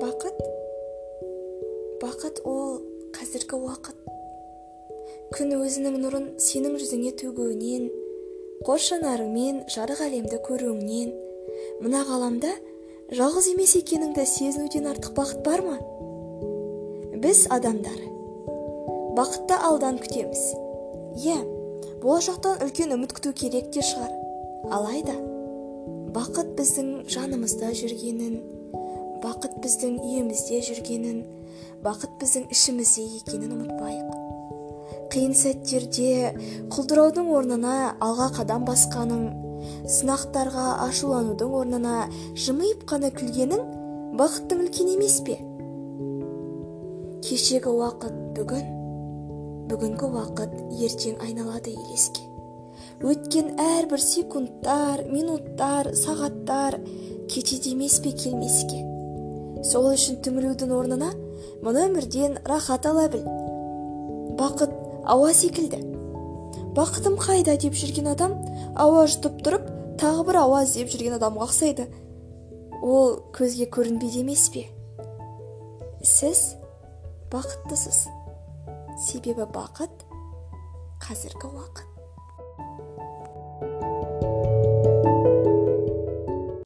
бақыт? бақыт ол қазіргі уақыт. күн өзінің нұрын сенің жүзіңе төгуінен қос жанарыңмен жарық әлемді көруіңнен. мына ғаламда жалғыз емес екеніңді сезінуден артық бақыт бар ма? біз адамдар бақытты алдан күтеміз. иә болашақтан үлкен үміт күту керек те шығар. алайда бақыт біздің жанымызда жүргенін бақыт біздің үйімізде жүргенін бақыт біздің ішімізде екенін ұмытпайық. Қиын сәттерде құлдыраудың орнына алға қадам басқаның сынақтарға ашуланудың орнына жымиып қана күлгенің бақыттың үлкен емес пе? Кешегі уақыт бүгін бүгінгі уақыт ертең айналады елеске. Өткен әрбір секундтар минуттар сағаттар кетеді емес пе келмеске? Сол үшін түңілудің орнына мына өмірден рахат ала біл. Бақыт ауа секілді. Бақытым қайда деп жүрген адам ауа жұтып тұрып тағы бір ауа іздеп жүрген адамға ұқсайды. Ол көзге көрінбейді емес пе? Сіз бақыттысыз. Себебі бақыт қазіргі уақыт.